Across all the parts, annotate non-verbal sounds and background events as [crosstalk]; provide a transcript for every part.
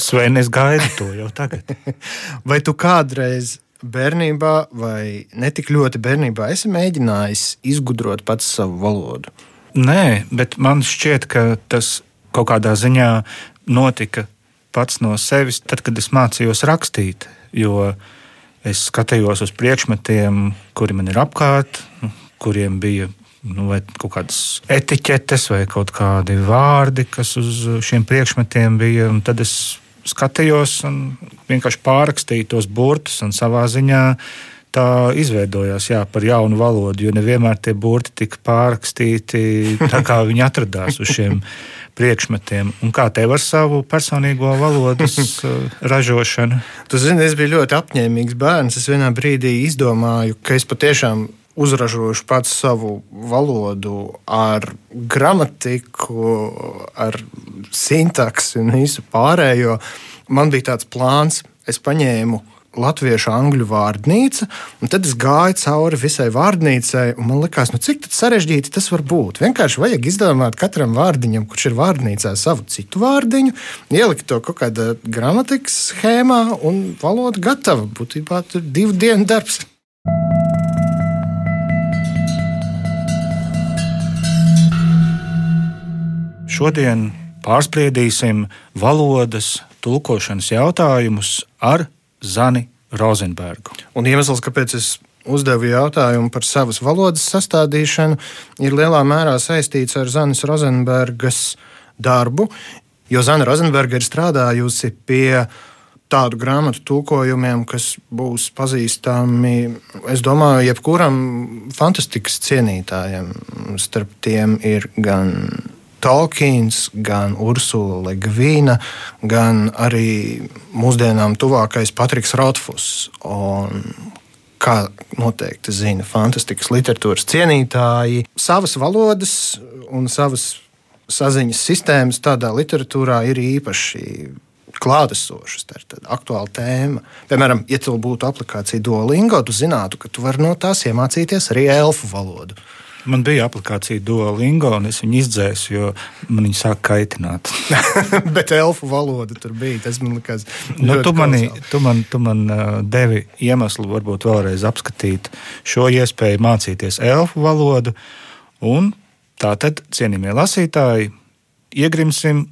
Sven, es gaidu to jau tagad. [laughs] Vai tu kādreiz bērnībā, vai ne tik ļoti bērnībā, esi mēģinājis izgudrot pats savu valodu? Nē, bet man šķiet, ka tas kaut kādā ziņā notika pats no sevis, tad, kad es mācījos rakstīt. Jo es skatījos uz priekšmetiem, kuri man ir apkārt, kuriem bija nu, kaut kādas etiķetes vai kaut kādi vārdi, kas uz šiem priekšmetiem bija. Tad es skatījos un vienkārši pārrakstīju tos burtus un savā ziņā. Tā izveidojās jā, par jaunu valodu, jo nevienmēr tie burti tika pārrakstīti tā, kā viņi atradās uz šiem [laughs] priekšmetiem. Un kā tev ar savu personīgo valodas [laughs] eh, ražošanu? Tu zini, es biju ļoti apņēmīgs bērns. Es vienā brīdī izdomāju, ka es patiešām uzražošu pats savu valodu ar gramatiku, ar sintaksi un visu pārējo. Man bija tāds plāns, es paņēmu latviešu angļu vārnīcu, un tad es gāju cauri visai vārnīcai, un man liekas, nu cik sarežģīti tas var būt. Vienkārši vajag izdomāt katram vārdiņam, kurš ir vārnīcā, savu citu vārdiņu, ielikt to kaut kādā gramatikas schēmā, un valoda gatava. Būtībā tur divu dienu darbs. Šodien pārspriedīsim valodas tulkošanas jautājumus ar Zani Rozenbergu. Un iemesls, kāpēc es uzdevu jautājumu par savas valodas sastādīšanu, ir lielā mērā saistīts ar Zanas Rozenbergas darbu. Jo Zana Rozenberga ir strādājusi pie tādu grāmatu tulkojumiem, kas būs pazīstami, es domāju, jebkuram fantastikas cienītājam. Starp tiem ir gan Tolkiens, gan Ursula Legvīna, gan arī mūsdienām tuvākais Patriks Rotfus. Un, kā noteikti zina fantastikas literatūras cienītāji, savas valodas un savas saziņas sistēmas tādā literatūrā ir īpaši klātesošas. Tā ir tāda aktuāla tēma. Piemēram, ja tev būtu aplikācija Duolingo, tu zinātu, ka tu vari no tās iemācīties arī elfu valodu. Man bija aplikācija Duolingo, un es viņu izdzēsu, jo man viņa sāk kaitināt. [laughs] Bet elfu valoda tur bija. Tas man liekas, nu, tu, mani, tu man, tu man uh, devi iemeslu, varbūt vēlreiz apskatīt šo iespēju mācīties elfu valodu. Un tātad, cienījamie lasītāji, iegrimsim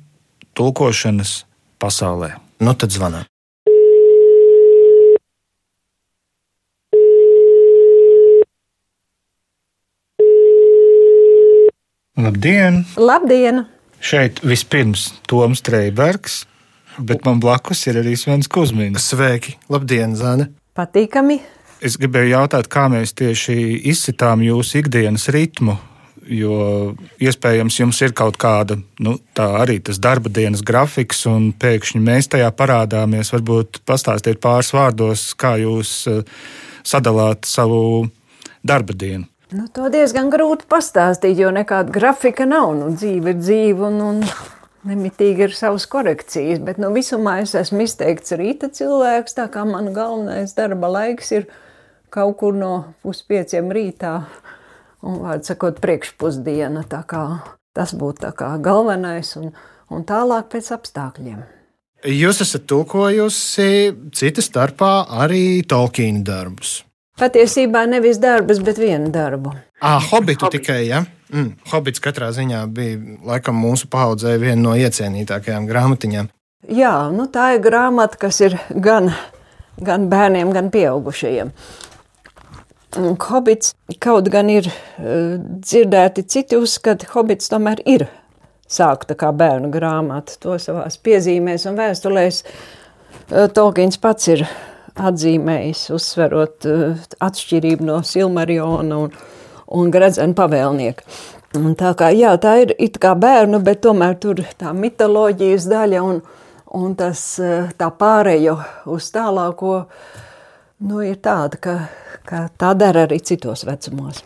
tulkošanas pasaulē. Nu, tad zvanām. Labdien! Labdien! Šeit vispirms Toms Streibergs, bet man blakus ir arī Svens Kusmins. Sveiki! Labdien, Zane! Patīkami! Es gribēju jautāt, kā mēs tieši izsitām jūsu ikdienas ritmu, jo iespējams jums ir kaut kāda, nu, tā arī tas darba dienas grafiks, un pēkšņi mēs tajā parādāmies. Varbūt pastāstiet pāris vārdos, kā jūs eh, sadalāt savu darba dienu. Nu, to diezgan grūti pastāstīt, jo nekāda grafika nav. Nu, dzīve ir dzīve un, un nemitīgi ir savas korekcijas. Bet nu, visumā es esmu izteikts rīta cilvēks, tā kā man galvenais darba laiks ir kaut kur no puspieciem rītā. Un, vārds sakot, priekšpusdiena. Tas būtu galvenais un, un tālāk pēc apstākļiem. Jūs esat tulkojusi citas starpā arī Tolkiena darbus. Patiesībā nevis darbus, bet vienu darbu. Ah, Hobitu tikai, ja? Mm, Hobits katrā ziņā bija laikam mūsu paudzē viena no iecienītākajām grāmatiņām. Jā, nu tā ir grāmata, kas ir gan, gan bērniem, gan pieaugušajiem. Hobits kaut gan ir uh, dzirdēti citi uzskati, Hobits tomēr ir sākta kā bērnu grāmata. To savās piezīmēs un vēstulēs uh, Tolkiens pats ir atzīmējis, uzsverot uh, atšķirību no Silmariona un, un Gredzena pavēlnieka. Un tā, kā, jā, tā ir it kā bērnu, bet tomēr tur tā mitoloģijas daļa un, Un tas, eh, tā pārējo uz tālāko nu, ir tāda, ka, ka tā dara arī citos vecumos.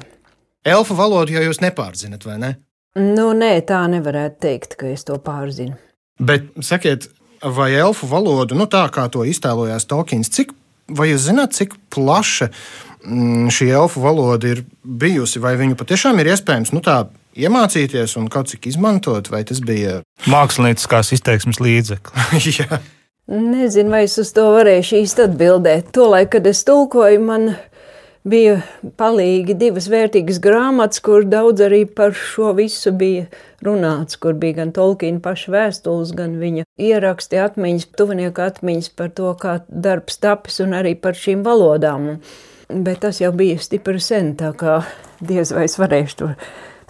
Elfu valodu jau jūs nepārzinat, vai ne? Nu, nē, tā nevarētu teikt, ka es to pārzinu. Bet sakiet, vai elfu valodu, nu tā kā to iztēlojās Tolkiens, cik, vai jūs zināt, cik plaša mm, šī elfu valoda ir bijusi, vai viņu patiešām ir iespējams nu, tā iemācīties un kaut cik izmantot, vai tas bija mākslinieckās izteiksmes līdzeklis? [laughs] [laughs] Nezinu, vai es uz to varēšu īsti atbildēt. Tolaik, kad es tulkoju, man bija palīgi divas vērtīgas grāmatas, kur daudz arī par šo visu bija runāts, kur bija gan Tolkiena paša vēstules, gan viņa ieraksti, atmiņas, tuvinieku atmiņas par to, kā darbs tapis un arī par šīm valodām. Bet tas jau bija stipri sen, tā kā diez vai es varēšu to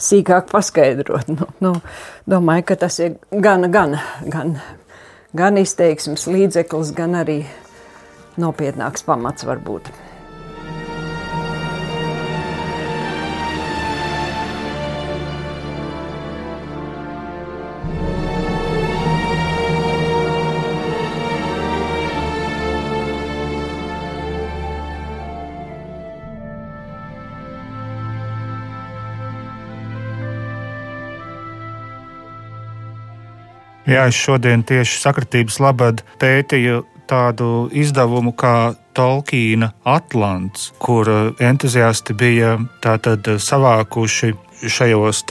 sīkāk paskaidrot. Nu, nu, domāju, ka tas ir gan, gan, gan, gan izteiksmes līdzeklis, gan arī nopietnāks pamats varbūt. Jā, es šodien tieši sakritības labad pētīju tādu izdevumu kā Tolkiena Atlants, kur entuziasti bija tātad savākuši šajos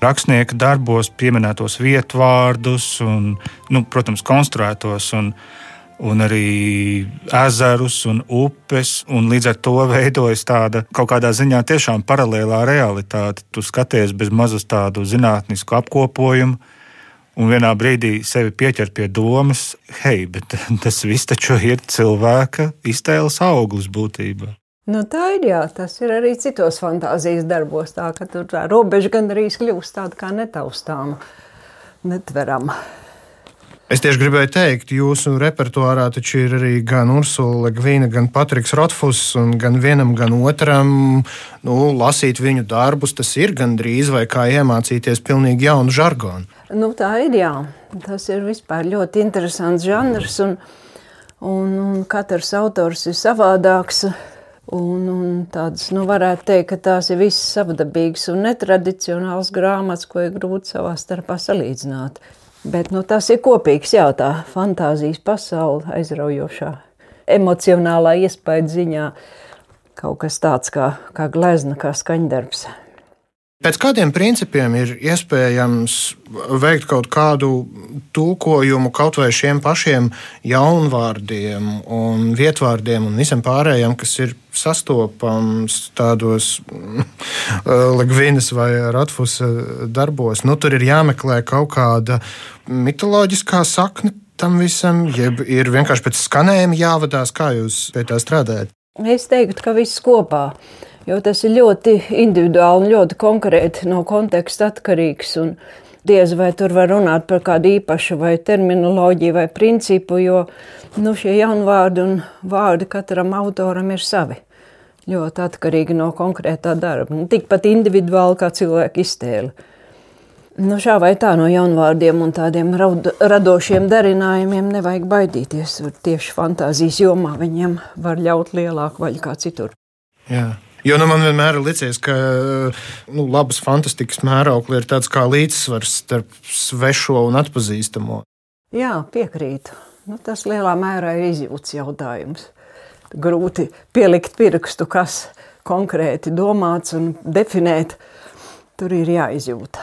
rakstnieka darbos pieminētos vietvārdus un, nu, protams, konstruētos un, un arī ezerus un upes, un līdz ar to veidojas tāda kaut kādā ziņā tiešām paralēlā realitāte. Tu skaties bez mazas tādu zinātnisku apkopojumu, un vienā brīdī sevi pieķer pie domas, hei, bet [laughs] tas viss taču ir cilvēka iztēles auglis būtībā. Nu, tā ir jā, tas ir arī citos fantāzijas darbos. Tā ka tur tā robeža gandrīz kļūst tāda kā netaustāma, netverama. Es tieši gribēju teikt, jūsu repertuārā taču ir arī gan Ursula Ligvīna, gan Patriks Rotfus, un gan vienam, gan otram nu, lasīt viņu darbus, tas ir gandrīz vai kā iemācīties pilnīgi jaunu žargonu. Nu, tā ir, jā. Tas ir vispār ļoti interesants žanrs, un, un, un katrs autors ir savādāks. Un, un tādas, nu, varētu teikt, ka tās ir visas savdabīgas un netradicionāls grāmatas, ko ir grūti savā starpā salīdzināt. Bet nu, tas ir kopīgs, jā, tā fantāzijas pasaule aizraujošā, emocionālā iespēja ziņā. Kaut kas tāds kā, kā glezna, kā skaņdarbs. Pēc kādiem principiem ir iespējams veikt kaut kādu tulkojumu kaut vai šiem pašiem jaunvārdiem, un vietvārdiem un visam pārējiem, kas ir sastopams tādos [laughs] Ligvīnas vai Ratfusa darbos? Nu, tur ir jāmeklē kaut kāda mitoloģiskā sakne tam visam, jeb ir vienkārši pēc skanējuma jāvadās, kā jūs pie tā strādājat? Es teiktu, ka viss kopā ir jo tas ir ļoti individuāli un ļoti konkrēti no konteksta atkarīgs. Diez vai tur var runāt par kādu īpašu vai terminoloģiju vai principu, jo nu, šie jaunvārdi un vārdi katram autoram ir savi. Ļoti atkarīgi no konkrētā darba. Nu, tikpat individuāli kā cilvēka iztēle. Nu, šā vai tā no jaunvārdiem un tādiem raud, radošiem darinājumiem nevajag baidīties. Tieši fantāzijas jomā viņiem var ļaut lielāku vaļu kā citur. Jā. Jo nu, man vienmēr ir licies, ka nu, labas fantastikas mēraukli ir tāds kā līdzsvars starp svešo un atpazīstamo. Jā, piekrītu. Nu, tas lielā mērā ir izjūtas jautājums. Grūti pielikt pirkstu, kas konkrēti domāts un definēt. Tur ir jāizjūt.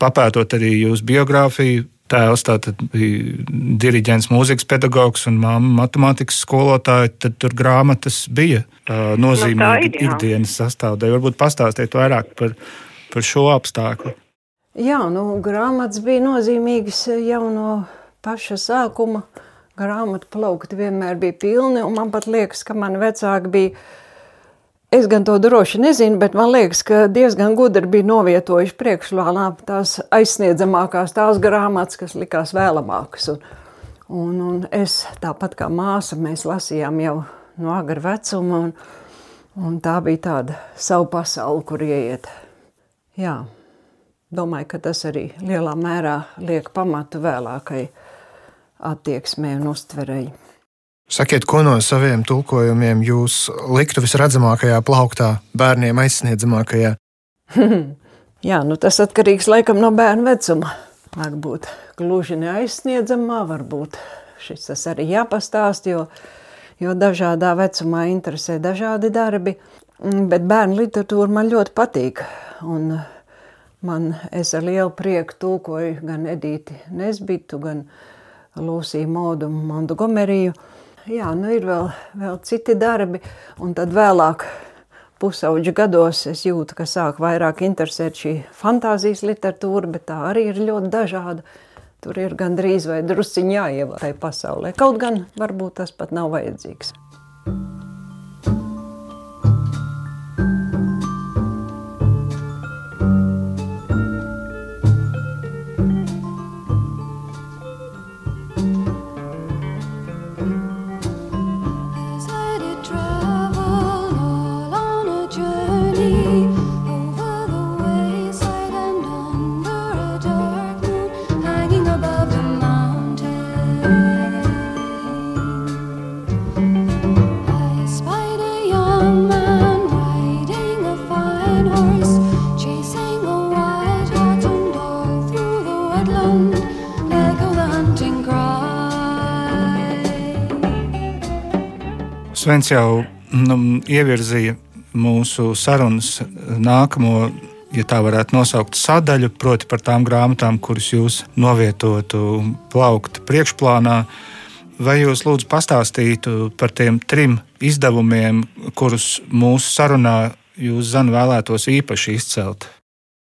Papētot arī jūsu biogrāfiju, Tēvs bija diriģents, mūzikas pedagogs un māma matemātikas skolotāja. Tad tur grāmatas bija uh, nozīmīga nu, ikdienas sastāvdaļa. Varbūt pastāstiet vairāk par, par šo apstākļu. Jā, nu, grāmatas bija nozīmīgas jau no paša sākuma. Grāmatu plaukti vienmēr bija pilni, un man pat liekas, ka mani vecāki bija Es gan to droši nezinu, bet man liekas, ka diezgan gudri bija novietojuši priekšplānā tās aizsniedzamākās tās grāmatas, kas likās vēlamākas. Un, un, un es tāpat kā māsa, mēs lasījām jau no agra vecuma, un, un tā bija tāda savu pasauli, kur ieiet. Jā, domāju, ka tas arī lielā mērā liek pamatu vēlākai attieksmē un uztverēji. Sakiet, ko no saviem tulkojumiem jūs liktu visredzamākajā plauktā, bērniem aizsniedzamākajā? [laughs] Jā, nu tas atkarīgs laikam no bērna vecuma. Varbūt gluži neaizsniedzamā, varbūt šis tas arī jāpastāst, jo, jo dažādā vecumā interesē dažādi darbi. Bet bērnu literatūra man ļoti patīk. Un man es ar lielu prieku tulkoju gan Edīti Nesbitu, gan Lūsiju Modu Montgomeriju. Jā, nu ir vēl, vēl citi darbi, un tad vēlāk pusauģa gados es jūtu, ka sāk vairāk interesēt šī fantāzijas literatūra, bet tā arī ir ļoti dažāda. Tur ir gandrīz vai drusciņā tajā pasaulē. Kaut gan varbūt tas pat nav vajadzīgs. Svens jau nu, ievirzīja mūsu sarunas nākamo, ja tā varētu nosaukt, sadaļu, proti par tām grāmatām, kuras jūs novietotu plaukta priekšplānā. Vai jūs lūdzu pastāstītu par tiem trim izdevumiem, kurus mūsu sarunā jūs, Zana, vēlētos īpaši izcelt?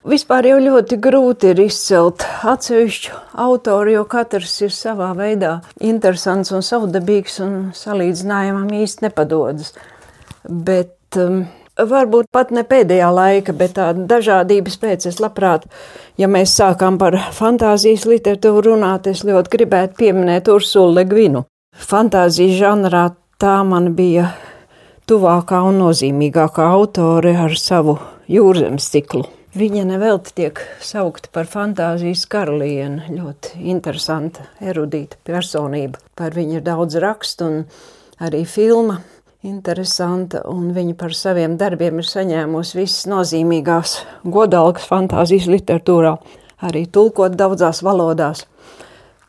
Vispār jau ļoti grūti ir izcelt atsevišķu autoru, jo katrs ir savā veidā interesants un savdabīgs un salīdzinājumam īsti nepadodas. Bet um, varbūt pat ne pēdējā laika, bet tā dažādības pēc es labprāt, ja mēs sākam par fantāzijas literatūru runāt, es ļoti gribētu pieminēt Ursulu Legvinu. Fantāzijas žanrā tā man bija tuvākā un nozīmīgākā autore ar savu jūrzemes ciklu. Viņa nevelti tiek saukta par fantāzijas karalieni. Ļoti interesanta, erudīta personība. Par viņu ir daudz rakstu un arī filma. Interesanta, un viņa par saviem darbiem ir saņēmusi visas nozīmīgās godalgas fantāzijas literatūrā, arī tulkot daudzās valodās.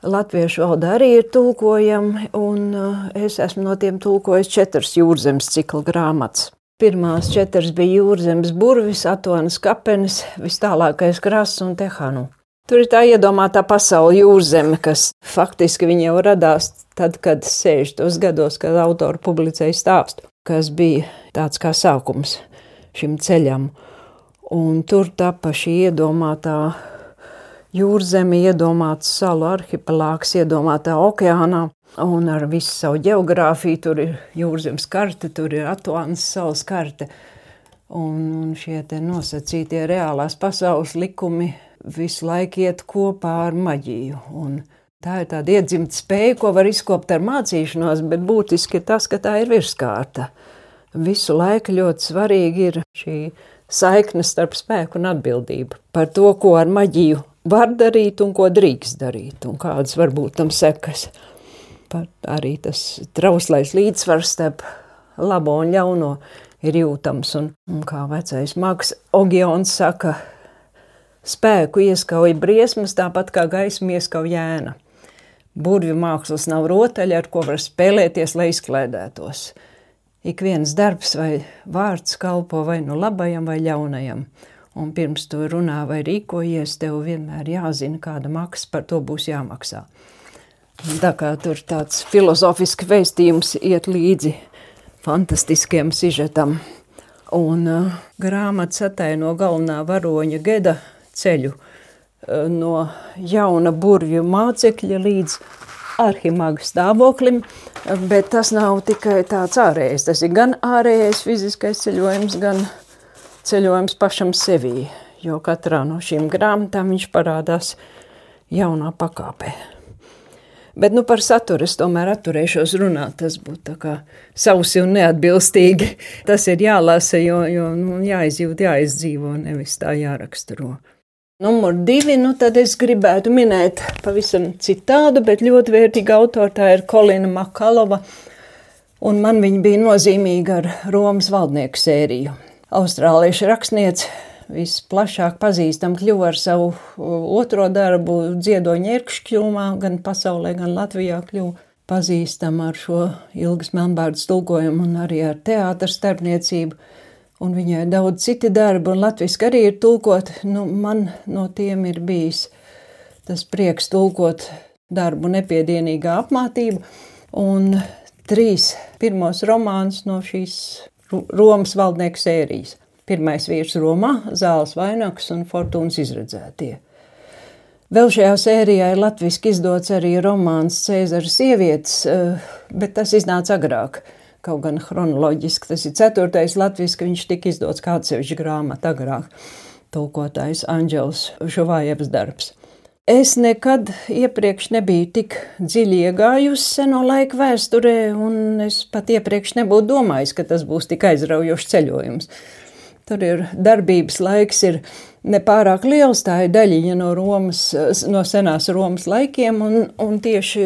Latviešu valoda arī ir tulkojama, un uh, es esmu no tiem tulkojis četras jūrzemes cikla grāmatas. Pirmās četras bija jūrzemes burvis, Atonas kapenes, vis tālākais krasts un Tehanu. Tur ir tā iedomātā pasaule jūrzeme, kas faktiski jau radās tad, kad 60. gados, kad autori publicēja stāstu, kas bija tāds kā sākums šim ceļam. Un tur tapa šī iedomātā jūrzeme, iedomāts salu arhipelāgs, iedomātā okeānā, un ar visu savu geogrāfiju. Tur ir jūrzemes karte, tur ir Atlantijas salas karte. Un, un šie nosacītie reālās pasaules likumi visu laiku iet kopā ar maģiju. Un tā ir tāda iedzimta spēja, ko var izkopt ar mācīšanos, bet būtiski ir tas, ka tā ir virskārta. Visu laiku ļoti svarīgi ir šī saikne starp spēku un atbildību par to, ko ar maģiju var darīt un ko drīkst darīt, un kādas var būt tam sekas pat arī tas trauslais līdzsvars starp labo un ļauno ir jūtams. Un, un kā vecais Maks Ogions saka, spēku ieskauj briesmas, tāpat kā gaismu ieskauj jēna. Burvju mākslas nav rotaļa, ar ko var spēlēties, lai izklaidētos. Ik viens darbs vai vārds kalpo vai nu labajam vai ļaunajam. Un pirms to runā vai rīkojies, tev vienmēr jāzina, kāda maksa par to būs jāmaksā. Tā kā tur tāds filozofisks vēstījums iet līdzi fantastiskiem sižetam. Un uh, grāmatas ataino galvenā varoņa Geda ceļu uh, no jauna burvju mācekļa līdz arhimaga stāvoklim, bet tas nav tikai tāds ārējais. Tas ir gan ārējais fiziskais ceļojums, gan ceļojums pašam sevī, jo katrā no šīm grāmatām viņš parādās jaunā pakāpē. Bet nu, par saturu es tomēr atturēšos runāt. Tas būtu sausi un neatbilstīgi. Tas ir jālasa, jo, jo nu, jāizjūt, jāizdzīvo, nevis tā jāraksturo. Numur divi, nu tad es gribētu minēt pavisam citādu, bet ļoti vērtīgu autoru. Tā ir Kolina Makalova, un man viņa bija nozīmīga ar Romas valdnieku sēriju. Austrāliešu rakstniece visplašāk pazīstama kļuva ar savu otro darbu, dziedoņa ērkšķļumā, gan pasaulē, gan Latvijā kļuva pazīstama ar šo ilgas melnbārdas tulkojumu un arī ar teātras starpniecību un viņai daudz citi darbi, un latviešu arī ir tulkot. Nu, man no tiem ir bijis tas prieks tulkot darbu nepiedienīgā apmātība, un trīs pirmos romānus no šīs Romas valdnieku sērijas. Pirmais vīrs Romā, Zāles vainags un Fortūnas izredzētie. Vēl šajā sērijā ir latviešu izdots arī romāns Cēzara sievietes, eh, bet tas iznāca agrāk kaut gan chronoloģiski tas ir ceturtais Latvijas, ka viņš tika izdots kā atsevišķa grāmata agrāk, tulkotājs Anģels Šuvājevs darbs. Es nekad iepriekš nebiju tik dziļi iegājusi seno laiku vēsturē, un es pat iepriekš nebūtu domājis, ka tas būs tik aizraujošs ceļojums. Tur ir darbības laiks, ir nepārāk liels, tā ir daļiņa no, Romas, no senās Romas laikiem, un, un tieši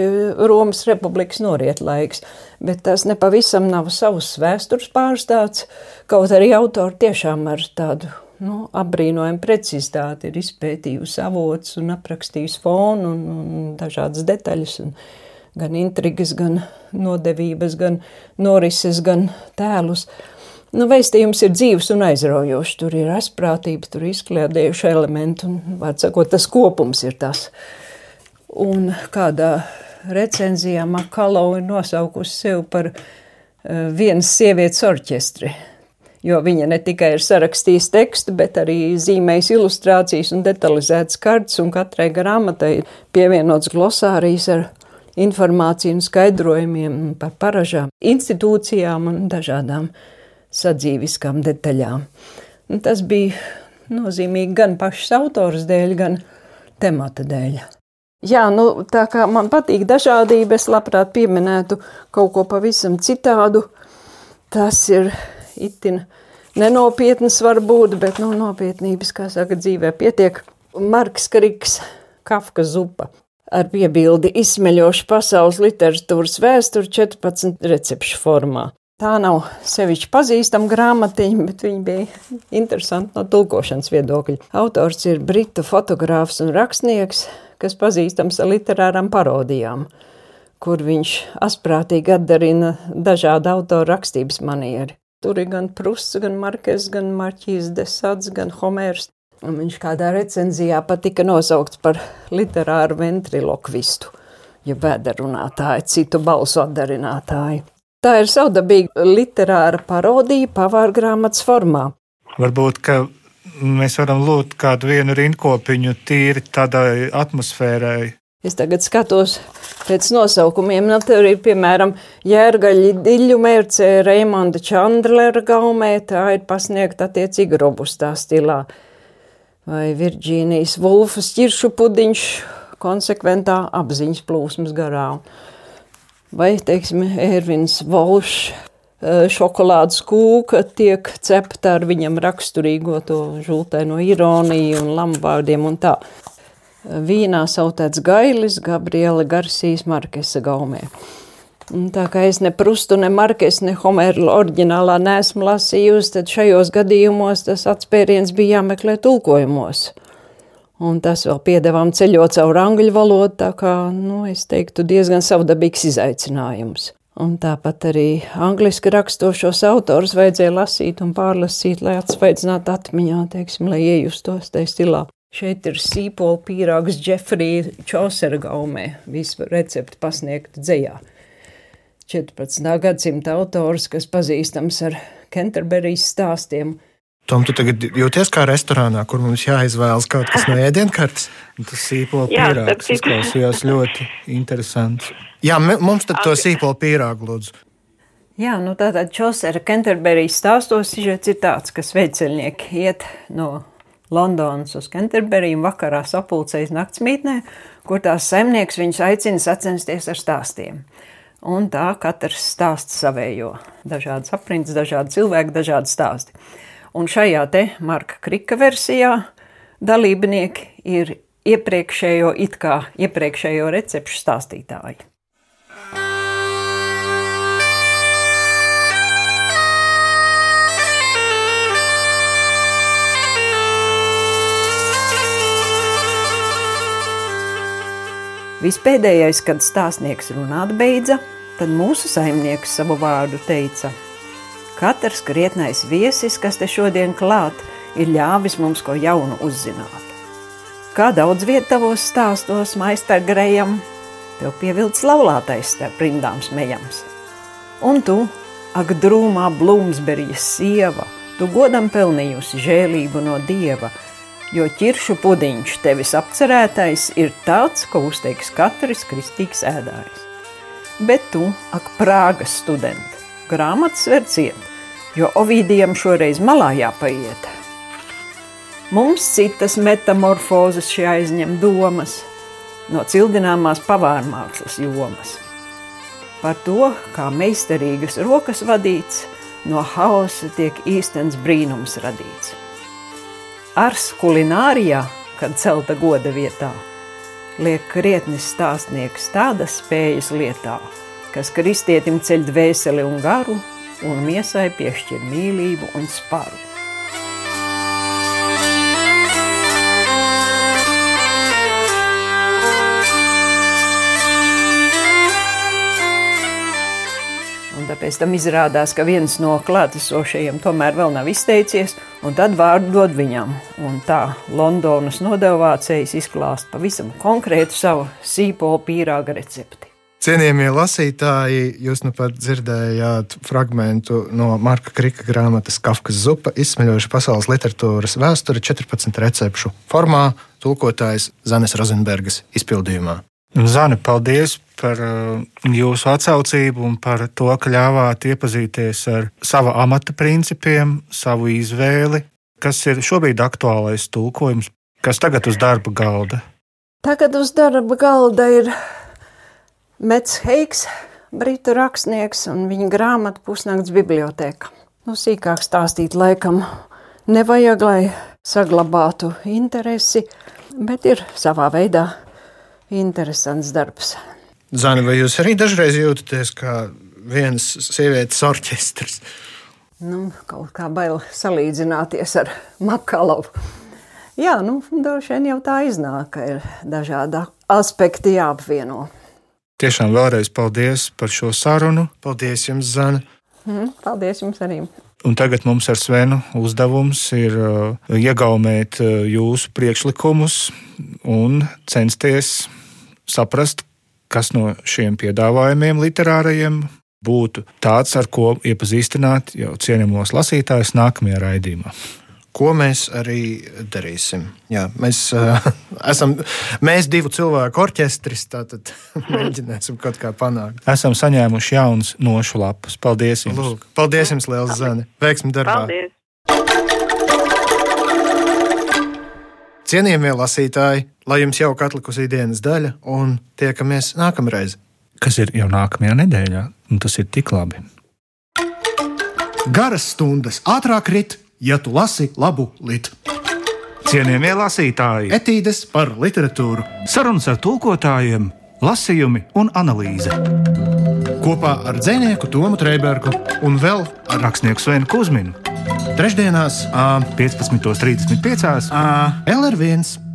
Romas republikas noriet laiks bet tas nepavisam nav savs vēstures pārstāsts. Kaut arī autori tiešām ar tādu nu, apbrīnojumu precizitāti ir izpētījusi avots un aprakstījusi fonu un, un dažādas detaļas. Un, gan intrigas, gan nodevības, gan norises, gan tēlus. Nu, vēstījums ir dzīves un aizraujošs. Tur ir asprātība, tur ir izkliedējuši elementi, un, sakot, tas kopums ir tas. Un kādā recenzijā Makalau ir nosaukusi sevi par uh, vienas sievietes orķestri. Jo viņa ne tikai ir sarakstījusi tekstu, bet arī zīmējusi ilustrācijas un detalizētas kartes, un katrai grāmatai ir pievienots glosārijas ar informāciju un skaidrojumiem par paražām, institūcijām un dažādām sadzīviskām detaļām. Un tas bija nozīmīgi gan pašas autors dēļ, gan temata dēļ. Jā, nu, tā kā man patīk dažādība, es labprāt pieminētu kaut ko pavisam citādu. Tas ir itin nenopietnas varbūt, bet nu, nopietnības, kā saka, dzīvē pietiek. Marks Kriks, Kafka zupa ar piebildi izsmeļošu pasaules literatūras vēsturi 14 recepšu formā. Tā nav sevišķi pazīstama grāmatiņa, bet viņa bija interesanta no tulkošanas viedokļa. Autors ir britu fotogrāfs un rakstnieks kas pazīstams ar literārām parodijām, kur viņš asprātīgi atdarina dažādu autoru rakstības manieri. Tur ir gan Prusts, gan Markes, gan Marķīs Desats, gan Homērs. Un viņš kādā recenzijā pat tika nosaukts par literāru ventriloquistu, ja vēderunātāju, citu balsu atdarinātāju. Tā ir savdabīga literāra parodija pavārgrāmatas formā. Varbūt, ka mēs varam lūgt kādu vienu rindkopiņu tīri tādai atmosfērai. Es tagad skatos pēc nosaukumiem. Nu, tur ir piemēram Jērgaļa diļu mērcē Reimonda Čandlera gaumē, tā ir pasniegta attiecīgi robustā stilā. Vai Virģīnijas Vulfas ķiršu pudiņš konsekventā apziņas plūsmas garā. Vai, teiksim, Ervins Volšs Eh, šokolādes kūka tiek cepta ar viņam raksturīgo to žultaino ironiju un lamvārdiem un tā. Vīnā sautēts gailis Gabriela Garcijas Markesa gaumē. Un tā kā es ne Prustu, ne Markesu, ne Homeru oriģinālā neesmu lasījusi, tad šajos gadījumos tas atspēriens bija jāmeklē tulkojumos. Un tas vēl piedevām ceļot caur angļu valodu, tā kā, nu, es teiktu, diezgan savdabīgs izaicinājums. Un tāpat arī angliski rakstošos autors vajadzēja lasīt un pārlasīt, lai atspaidzinātu atmiņā, teiksim, lai iejustos tajā stilā. Šeit ir sīpola pīrāgs Džefrija Čausera gaumē, visu recepti pasniegt dzējā. 14. gadsimta autors, kas pazīstams ar Kenterberijas stāstiem – Tom, tu tagad jūties kā restorānā, kur mums jāizvēlas kaut kas no [laughs] ēdienkartes? Tas sīpola pīrāgs izklausījās ļoti interesants. Jā, mums tad to sīpola pīrāgu lūdzu. Jā, nu tātad Čosera Kenterberijas stāstos sižets ir tāds, ka sveceļnieki iet no Londonas uz Kenterberiju un vakarā sapulcējas naktsmītnē, kur tās saimnieks viņus aicina sacensties ar stāstiem. Un tā katrs stāsts savējo. Dažādas aprindas, dažādi cilvēki, dažādi stāsti. Un šajā te Marka Krika versijā dalībnieki ir iepriekšējo, it kā iepriekšējo recepšu stāstītāji. Vispēdējais, kad stāstnieks runāt beidza, tad mūsu saimnieks savu vārdu teica: Katrs krietnais viesis, kas te šodien klāt, ir ļāvis mums ko jaunu uzzināt. Kā daudz vietavos stāstos maistar grejam, tev pievilcis laulātais starp rindām smējams. Un tu, ak, drūmā blūmsberijas sieva, tu godam pelnījusi žēlību no dieva, jo ķiršu pudiņš tevis apcerētais ir tāds, ko uzteiks katrs kristīgs ēdājs. Bet tu, ak, Prāgas studenti, grāmatas ver ciet, jo Ovidijam šoreiz malā jāpaiet. Mums citas metamorfozes šī aizņem domas no cildināmās pavārmākslas jomas. Par to, kā meistarīgas rokas vadīts, no hausa tiek īstens brīnums radīts. Ars kulinārijā, kad celta goda vietā, liek krietnis stāstnieks tādas spējas lietā, kas kristietim ceļ dvēseli un garu, un miesai piešķir mīlību un sparu. Tāpēc tam izrādās, ka viens no klātesošajiem tomēr vēl nav izteicies, un tad vārdu dod viņam. Un tā Londonas nodevācējs izklāst pavisam konkrētu savu sīpolu pīrāga recepti. Cienījamie lasītāji, jūs nu pat dzirdējāt fragment no Marka Krika grāmatas Kafkas zupa, izsmeļoša pasaules literatūras vēsture 14 recepšu formā, tulkotājs Zanes Rozenbergas izpildījumā. Zani, paldies par uh, jūsu atsaucību un par to, ka ļāvāt iepazīties ar sava amata principiem, savu izvēli. Kas ir šobrīd aktuālais tulkojums, kas tagad uz darba galda? Tagad uz darba galda ir Mets Heiks, britu rakstnieks, un viņa grāmata Pusnakts biblioteka. Nu, sīkāk stāstīt laikam nevajag, lai saglabātu interesi, bet ir savā veidā interesants darbs. Zani, vai jūs arī dažreiz jūtaties kā viens sievietes orķestris? Nu, kaut kā bail salīdzināties ar Makalovu. Jā, nu, droši vien jau tā iznāk, ka ir dažādi aspekti jāapvieno. Tiešām vēlreiz paldies par šo sarunu. Paldies jums, Zana. Mm, paldies jums arī. Un tagad mums ar Svenu uzdevums ir uh, iegaumēt uh, jūsu priekšlikumus un censties saprast, kas no šiem piedāvājumiem literārajiem būtu tāds, ar ko iepazīstināt jau cienījamos lasītājus nākamajā raidījumā. Ko mēs arī darīsim? Jā, mēs uh, [laughs] esam mēs divu cilvēku orķestris, tātad [laughs] mēģināsim kaut kā panākt. Esam saņēmuši jaunas nošu lapas. Paldies jums! Lūk, paldies jums, Liels Zane! Veiksmi darbā! Paldies! Cienījamie lasītāji, lai jums jauka atlikusi dienas daļa, un tiekamies nākamreiz. Kas ir jau nākamajā nedēļā, un tas ir tik labi. Garas stundas ātrāk rit, ja tu lasi labu litu. Cienījamie lasītāji, Etīdes par literatūru sarunas ar tulkotājiem, lasījumi un analīze. kopā ar dzinieku Tomu Trēbergu un vēl Ar rakstnieku Svenu Kusminu trešdienās, 15.35. LR1